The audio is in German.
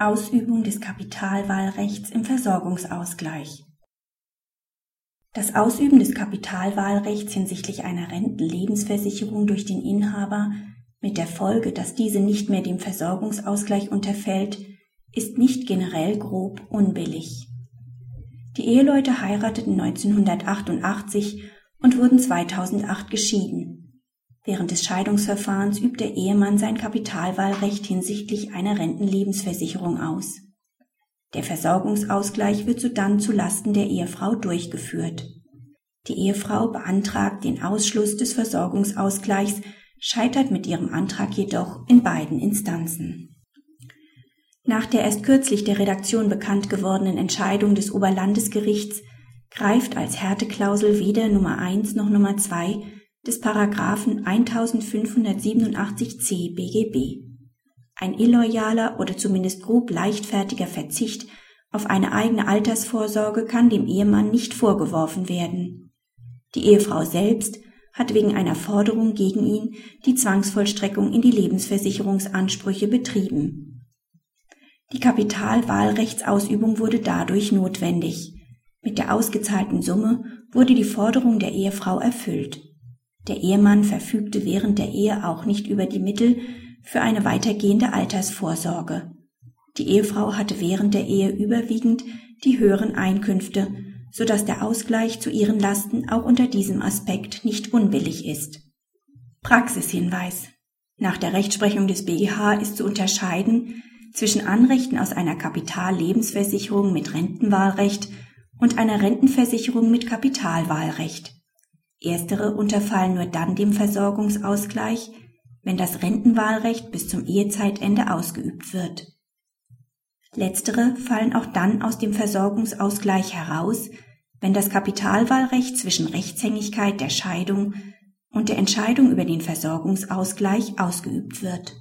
Ausübung des Kapitalwahlrechts im Versorgungsausgleich Das Ausüben des Kapitalwahlrechts hinsichtlich einer Rentenlebensversicherung durch den Inhaber mit der Folge, dass diese nicht mehr dem Versorgungsausgleich unterfällt, ist nicht generell grob unbillig. Die Eheleute heirateten 1988 und wurden 2008 geschieden. Während des Scheidungsverfahrens übt der Ehemann sein Kapitalwahlrecht hinsichtlich einer Rentenlebensversicherung aus. Der Versorgungsausgleich wird sodann zu Lasten der Ehefrau durchgeführt. Die Ehefrau beantragt den Ausschluss des Versorgungsausgleichs, scheitert mit ihrem Antrag jedoch in beiden Instanzen. Nach der erst kürzlich der Redaktion bekannt gewordenen Entscheidung des Oberlandesgerichts greift als Härteklausel weder Nummer 1 noch Nummer 2 des Paragraphen 1587c BGB. Ein illoyaler oder zumindest grob leichtfertiger Verzicht auf eine eigene Altersvorsorge kann dem Ehemann nicht vorgeworfen werden. Die Ehefrau selbst hat wegen einer Forderung gegen ihn die Zwangsvollstreckung in die Lebensversicherungsansprüche betrieben. Die Kapitalwahlrechtsausübung wurde dadurch notwendig. Mit der ausgezahlten Summe wurde die Forderung der Ehefrau erfüllt. Der Ehemann verfügte während der Ehe auch nicht über die Mittel für eine weitergehende Altersvorsorge. Die Ehefrau hatte während der Ehe überwiegend die höheren Einkünfte, so dass der Ausgleich zu ihren Lasten auch unter diesem Aspekt nicht unbillig ist. Praxishinweis. Nach der Rechtsprechung des BGH ist zu unterscheiden zwischen Anrechten aus einer Kapitallebensversicherung mit Rentenwahlrecht und einer Rentenversicherung mit Kapitalwahlrecht. Erstere unterfallen nur dann dem Versorgungsausgleich, wenn das Rentenwahlrecht bis zum Ehezeitende ausgeübt wird. Letztere fallen auch dann aus dem Versorgungsausgleich heraus, wenn das Kapitalwahlrecht zwischen Rechtshängigkeit der Scheidung und der Entscheidung über den Versorgungsausgleich ausgeübt wird